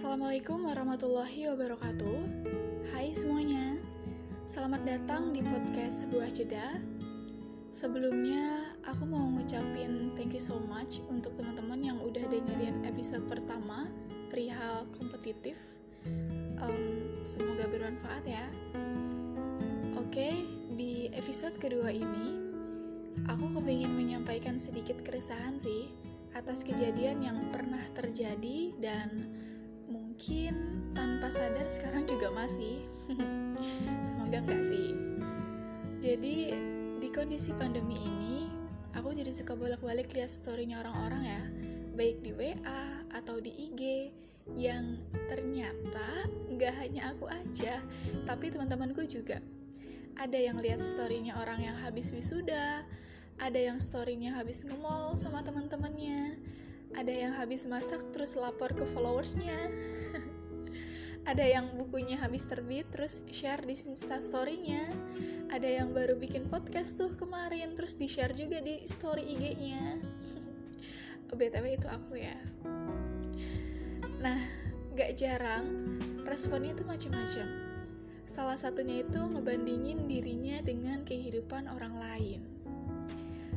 Assalamualaikum warahmatullahi wabarakatuh. Hai semuanya Selamat datang di podcast Sebuah Jeda. Sebelumnya, aku mau ngucapin thank you so much untuk teman-teman yang udah dengerin episode pertama perihal kompetitif. Um, Semoga bermanfaat ya. Oke, di episode kedua ini Aku kepingin menyampaikan sedikit keresahan sih atas kejadian yang pernah terjadi dan mungkin tanpa sadar sekarang juga masih. Semoga enggak sih. Jadi di kondisi pandemi ini aku jadi suka bolak-balik lihat storynya orang-orang ya. Baik di WA atau di IG yang ternyata nggak hanya aku aja tapi teman-temanku juga. Ada yang lihat storynya orang yang habis wisuda ada yang storynya habis nge-mall sama teman-temannya ada yang habis masak terus lapor ke followersnya. Ada yang bukunya habis terbit terus share di instastorynya ada yang baru bikin podcast tuh kemarin terus di share juga di story IG-nya btw itu aku ya. Nah gak jarang responnya tuh macam-macam. Salah satunya itu ngebandingin dirinya dengan kehidupan orang lain.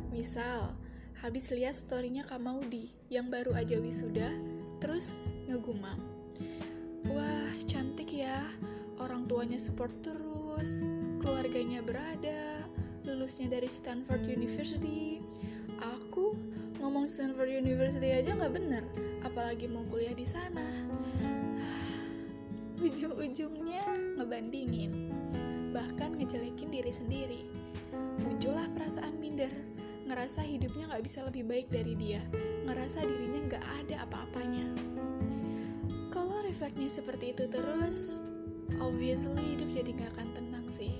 Misal habis lihat storynya Kak Maudi yang baru aja wisuda terus ngegumam Wah, cantik ya. Orang tuanya support terus, keluarganya berada, lulusnya dari Stanford University. Aku ngomong Stanford University aja nggak bener, apalagi mau kuliah di sana. Ujung-ujungnya ngebandingin, bahkan ngejelekin diri sendiri. Muncullah perasaan minder, ngerasa hidupnya nggak bisa lebih baik dari dia, ngerasa dirinya nggak ada apa-apanya refleksnya seperti itu terus, obviously hidup jadi gak akan tenang sih.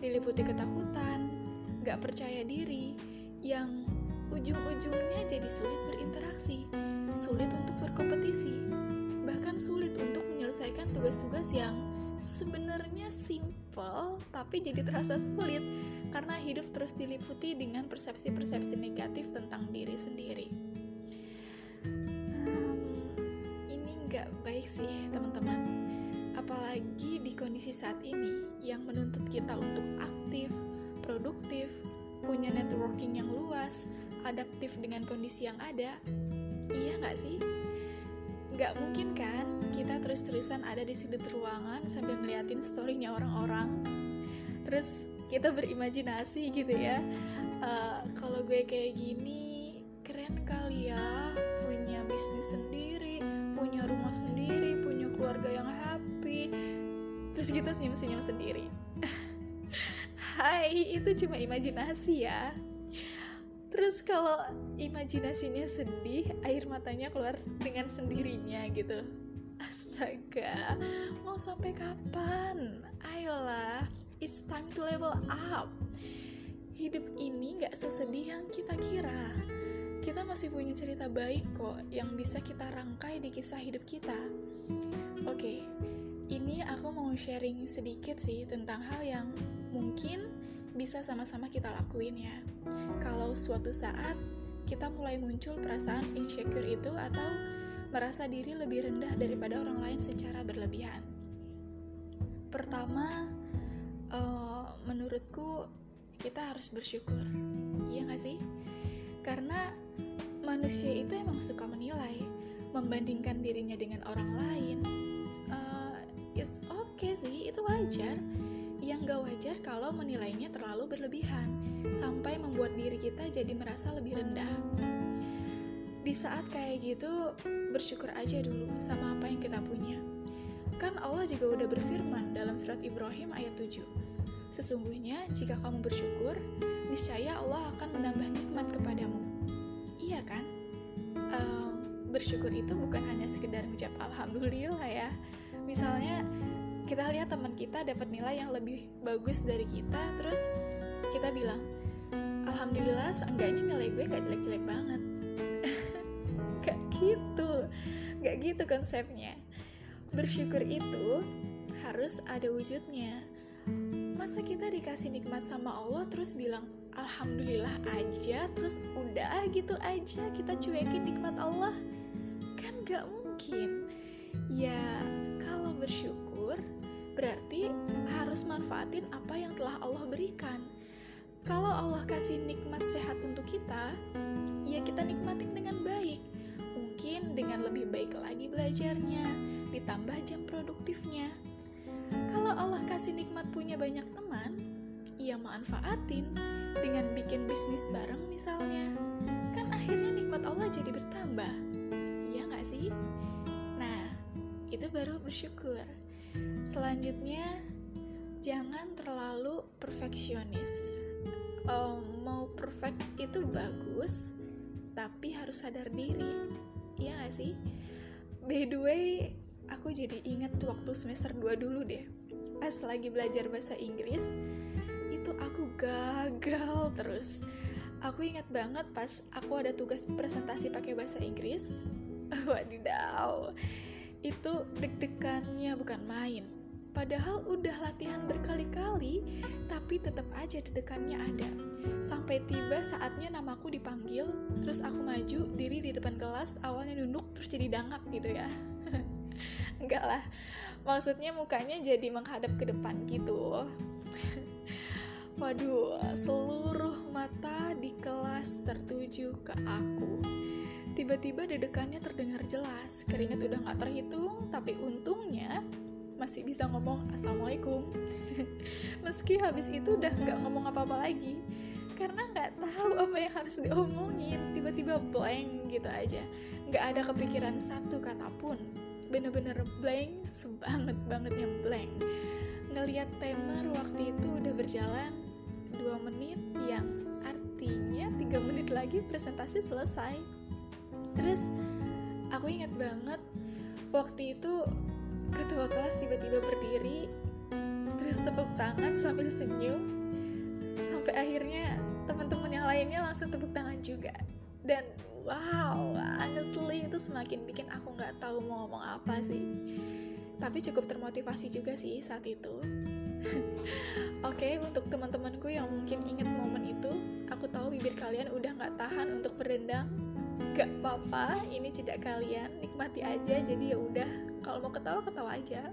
Diliputi ketakutan, gak percaya diri, yang ujung-ujungnya jadi sulit berinteraksi, sulit untuk berkompetisi, bahkan sulit untuk menyelesaikan tugas-tugas yang sebenarnya simple tapi jadi terasa sulit karena hidup terus diliputi dengan persepsi-persepsi negatif tentang diri sendiri. gak baik sih teman-teman apalagi di kondisi saat ini yang menuntut kita untuk aktif, produktif, punya networking yang luas, adaptif dengan kondisi yang ada. Iya gak sih? Gak mungkin kan kita terus-terusan ada di sudut ruangan sambil ngeliatin storynya orang-orang. Terus kita berimajinasi gitu ya. Uh, Kalau gue kayak gini, keren kali ya, punya bisnis sendiri, punya rumah sendiri, punya keluarga yang happy. Terus kita senyum-senyum sendiri. Hai, itu cuma imajinasi ya. Terus kalau imajinasinya sedih, air matanya keluar dengan sendirinya gitu. Astaga, mau sampai kapan? Ayolah, it's time to level up. Hidup ini gak sesedih yang kita kira kita masih punya cerita baik kok yang bisa kita rangkai di kisah hidup kita. Oke, ini aku mau sharing sedikit sih tentang hal yang mungkin bisa sama-sama kita lakuin ya. Kalau suatu saat kita mulai muncul perasaan insecure itu atau merasa diri lebih rendah daripada orang lain secara berlebihan. Pertama, menurutku kita harus bersyukur. Iya gak sih? Karena manusia itu emang suka menilai, membandingkan dirinya dengan orang lain. Uh, it's okay sih, itu wajar. Yang gak wajar kalau menilainya terlalu berlebihan, sampai membuat diri kita jadi merasa lebih rendah. Di saat kayak gitu, bersyukur aja dulu sama apa yang kita punya. Kan Allah juga udah berfirman dalam surat Ibrahim ayat 7. Sesungguhnya jika kamu bersyukur, niscaya Allah akan menambah nikmat kepadamu. Iya kan? Um, bersyukur itu bukan hanya sekedar ngucap alhamdulillah ya. Misalnya kita lihat teman kita dapat nilai yang lebih bagus dari kita terus kita bilang alhamdulillah seenggaknya nilai gue gak jelek-jelek banget. Gak gitu. Gak gitu konsepnya. Bersyukur itu harus ada wujudnya masa kita dikasih nikmat sama Allah terus bilang alhamdulillah aja terus udah gitu aja kita cuekin nikmat Allah kan gak mungkin Ya, kalau bersyukur berarti harus manfaatin apa yang telah Allah berikan. Kalau Allah kasih nikmat sehat untuk kita, ya kita nikmatin dengan baik. Mungkin dengan lebih baik lagi belajarnya, ditambah jam produktifnya. Kalau Allah kasih nikmat punya banyak teman, ia manfaatin dengan bikin bisnis bareng misalnya. Kan akhirnya nikmat Allah jadi bertambah. Iya gak sih? Nah, itu baru bersyukur. Selanjutnya, jangan terlalu perfeksionis. Um, mau perfect itu bagus, tapi harus sadar diri. Iya gak sih? By the way, aku jadi inget waktu semester 2 dulu deh. Pas lagi belajar bahasa Inggris, itu aku gagal terus. Aku ingat banget pas aku ada tugas presentasi pakai bahasa Inggris. Wadidaw, itu deg-degannya bukan main. Padahal udah latihan berkali-kali, tapi tetap aja deg-degannya ada. Sampai tiba saatnya namaku dipanggil, terus aku maju diri di depan kelas, awalnya nunduk terus jadi dangak gitu ya. Enggak lah, maksudnya mukanya jadi menghadap ke depan gitu. Waduh, seluruh mata di kelas tertuju ke aku. Tiba-tiba dedekannya terdengar jelas, keringat udah gak terhitung, tapi untungnya masih bisa ngomong Assalamualaikum. Meski habis itu udah gak ngomong apa-apa lagi, karena gak tahu apa yang harus diomongin, tiba-tiba blank gitu aja. Gak ada kepikiran satu kata pun, bener-bener blank, sebanget bangetnya blank. Ngeliat timer waktu itu udah berjalan 2 menit yang artinya 3 menit lagi presentasi selesai terus aku ingat banget waktu itu ketua kelas tiba-tiba berdiri terus tepuk tangan sambil senyum sampai akhirnya teman-teman yang lainnya langsung tepuk tangan juga dan wow honestly itu semakin bikin aku nggak tahu mau ngomong apa sih. Tapi cukup termotivasi juga sih saat itu. Oke, okay, untuk teman-temanku yang mungkin inget momen itu, aku tahu bibir kalian udah nggak tahan untuk berendang gak apa-apa ini jeda kalian nikmati aja jadi ya udah. Kalau mau ketawa ketawa aja.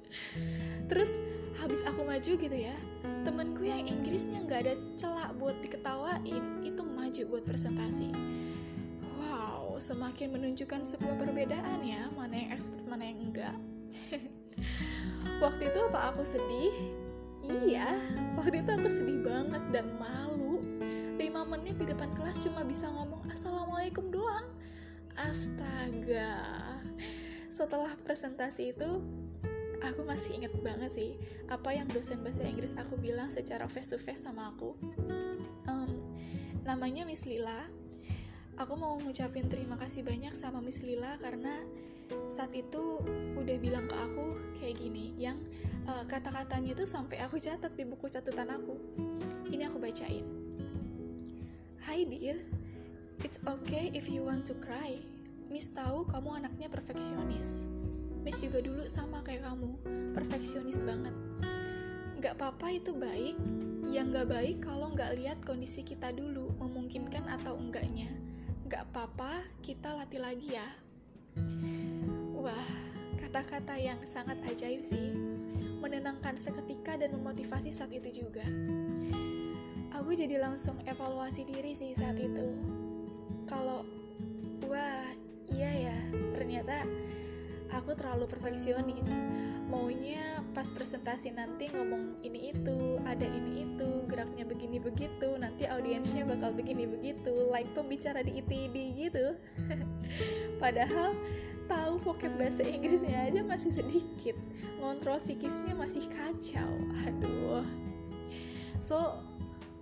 Terus habis aku maju gitu ya temenku yang Inggrisnya nggak ada celak buat diketawain itu maju buat presentasi semakin menunjukkan sebuah perbedaan ya mana yang expert mana yang enggak. Waktu itu apa aku sedih? Iya waktu itu aku sedih banget dan malu. 5 menit di depan kelas cuma bisa ngomong assalamualaikum doang. Astaga. Setelah presentasi itu aku masih inget banget sih apa yang dosen bahasa Inggris aku bilang secara face to face sama aku. Um, namanya Miss Lila aku mau ngucapin terima kasih banyak sama Miss Lila karena saat itu udah bilang ke aku kayak gini yang uh, kata-katanya itu sampai aku catat di buku catatan aku ini aku bacain Hai dear, it's okay if you want to cry. Miss tahu kamu anaknya perfeksionis. Miss juga dulu sama kayak kamu, perfeksionis banget. Gak apa-apa itu baik, yang gak baik kalau gak lihat kondisi kita dulu, memungkinkan atau enggaknya. Gak apa-apa, kita latih lagi ya. Wah, kata-kata yang sangat ajaib sih. Menenangkan seketika dan memotivasi saat itu juga aku jadi langsung evaluasi diri sih saat itu kalau wah iya ya ternyata aku terlalu perfeksionis. Maunya pas presentasi nanti ngomong ini itu ada ini itu geraknya begini begitu nanti audiensnya bakal begini begitu like pembicara di ITD gitu. Padahal tahu vocab bahasa Inggrisnya aja masih sedikit. Ngontrol psikisnya masih kacau. Aduh. So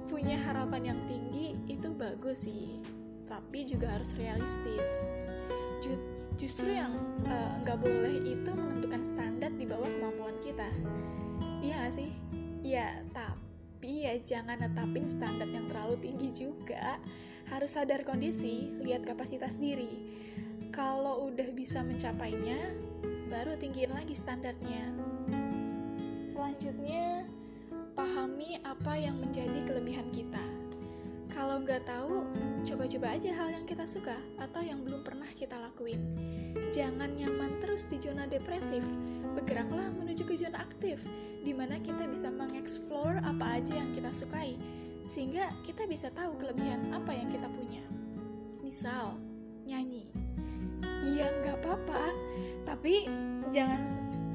punya harapan yang tinggi itu bagus sih. Tapi juga harus realistis justru yang eh, nggak uh, boleh itu menentukan standar di bawah kemampuan kita. Iya gak sih? Ya tapi ya jangan netapin standar yang terlalu tinggi juga. Harus sadar kondisi lihat kapasitas diri. Kalau udah bisa mencapainya baru tinggiin lagi standarnya. Selanjutnya pahami apa yang menjadi kelebihan kita. Kalau nggak tahu, coba-coba aja hal yang kita suka atau yang belum pernah kita lakuin. Jangan nyaman terus di zona depresif, bergeraklah menuju ke zona aktif, di mana kita bisa mengeksplor apa aja yang kita sukai, sehingga kita bisa tahu kelebihan apa yang kita punya. Misal, nyanyi. Ya nggak apa-apa, tapi jangan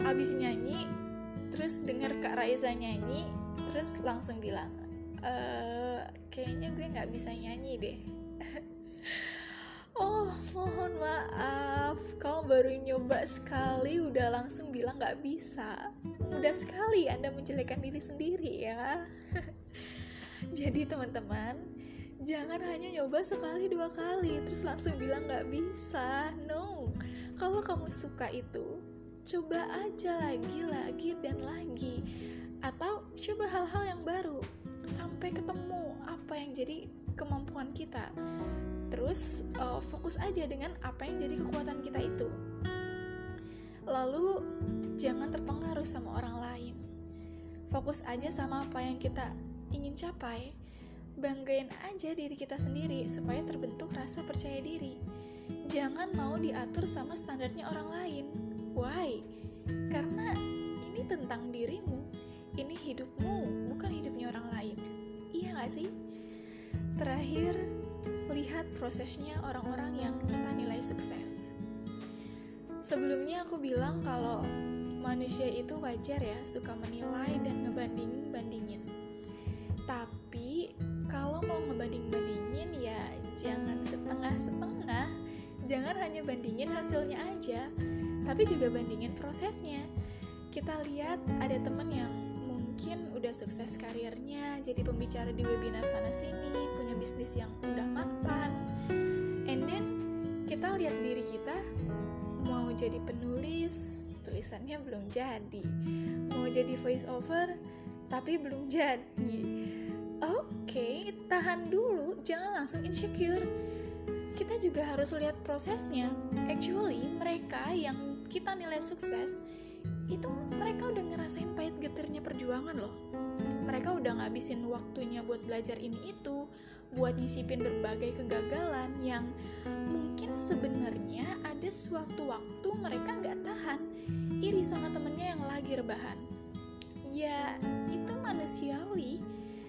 abis nyanyi, terus denger Kak Raiza nyanyi, terus langsung bilang, e, kayaknya gue nggak bisa nyanyi deh. Oh, mohon maaf, kau baru nyoba sekali udah langsung bilang gak bisa. Mudah sekali Anda menjelekkan diri sendiri ya. Jadi teman-teman, jangan hanya nyoba sekali dua kali terus langsung bilang gak bisa. No, kalau kamu suka itu, coba aja lagi, lagi dan lagi. Atau coba hal-hal yang baru sampai ketemu apa yang jadi kemampuan kita. Terus uh, fokus aja dengan apa yang jadi kekuatan kita itu. Lalu jangan terpengaruh sama orang lain. Fokus aja sama apa yang kita ingin capai. Banggain aja diri kita sendiri supaya terbentuk rasa percaya diri. Jangan mau diatur sama standarnya orang lain. Why? Karena ini tentang dirimu. Ini hidupmu bukan hidupnya orang lain. Iya gak sih terakhir lihat prosesnya orang-orang yang kita nilai sukses. Sebelumnya aku bilang kalau manusia itu wajar ya suka menilai dan ngebanding-bandingin. Tapi kalau mau ngebanding-bandingin ya jangan setengah-setengah. Jangan hanya bandingin hasilnya aja, tapi juga bandingin prosesnya. Kita lihat ada temen yang udah sukses karirnya jadi pembicara di webinar sana sini punya bisnis yang udah mapan and then kita lihat diri kita mau jadi penulis tulisannya belum jadi. Mau jadi voice over tapi belum jadi. Oke okay, tahan dulu jangan langsung insecure. Kita juga harus lihat prosesnya. Actually mereka yang kita nilai sukses itu mereka udah ngerasain pahit getirnya perjuangan loh mereka udah ngabisin waktunya buat belajar ini itu buat nyisipin berbagai kegagalan yang mungkin sebenarnya ada suatu waktu mereka nggak tahan iri sama temennya yang lagi rebahan. Ya itu manusiawi.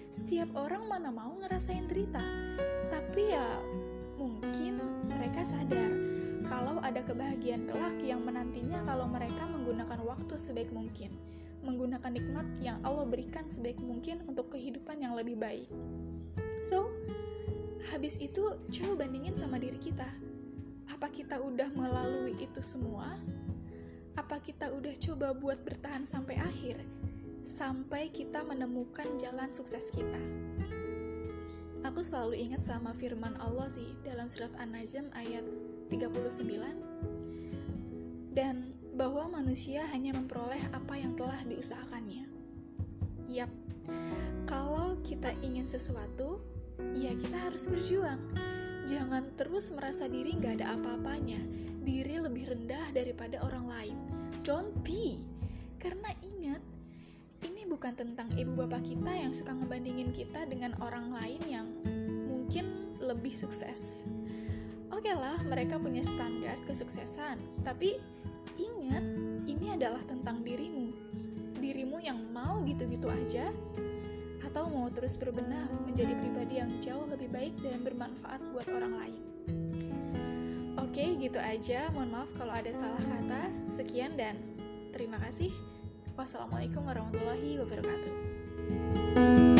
Setiap orang mana mau ngerasain derita. Tapi ya mungkin mereka sadar kalau ada kebahagiaan kelak yang menantinya kalau mereka menggunakan waktu sebaik mungkin, menggunakan nikmat yang Allah berikan sebaik mungkin untuk kehidupan yang lebih baik. So, habis itu coba bandingin sama diri kita. Apa kita udah melalui itu semua? Apa kita udah coba buat bertahan sampai akhir? Sampai kita menemukan jalan sukses kita. Aku selalu ingat sama firman Allah sih dalam surat An-Najm ayat 39 dan bahwa manusia hanya memperoleh apa yang telah diusahakannya. Yap, kalau kita ingin sesuatu, ya kita harus berjuang. Jangan terus merasa diri nggak ada apa-apanya, diri lebih rendah daripada orang lain. Don't be, karena ingat, ini bukan tentang ibu bapak kita yang suka ngebandingin kita dengan orang lain yang mungkin lebih sukses oke okay lah mereka punya standar kesuksesan tapi ingat ini adalah tentang dirimu. Dirimu yang mau gitu-gitu aja atau mau terus berbenah menjadi pribadi yang jauh lebih baik dan bermanfaat buat orang lain. Oke gitu aja. Mohon maaf kalau ada salah kata. Sekian dan terima kasih. Wassalamualaikum warahmatullahi wabarakatuh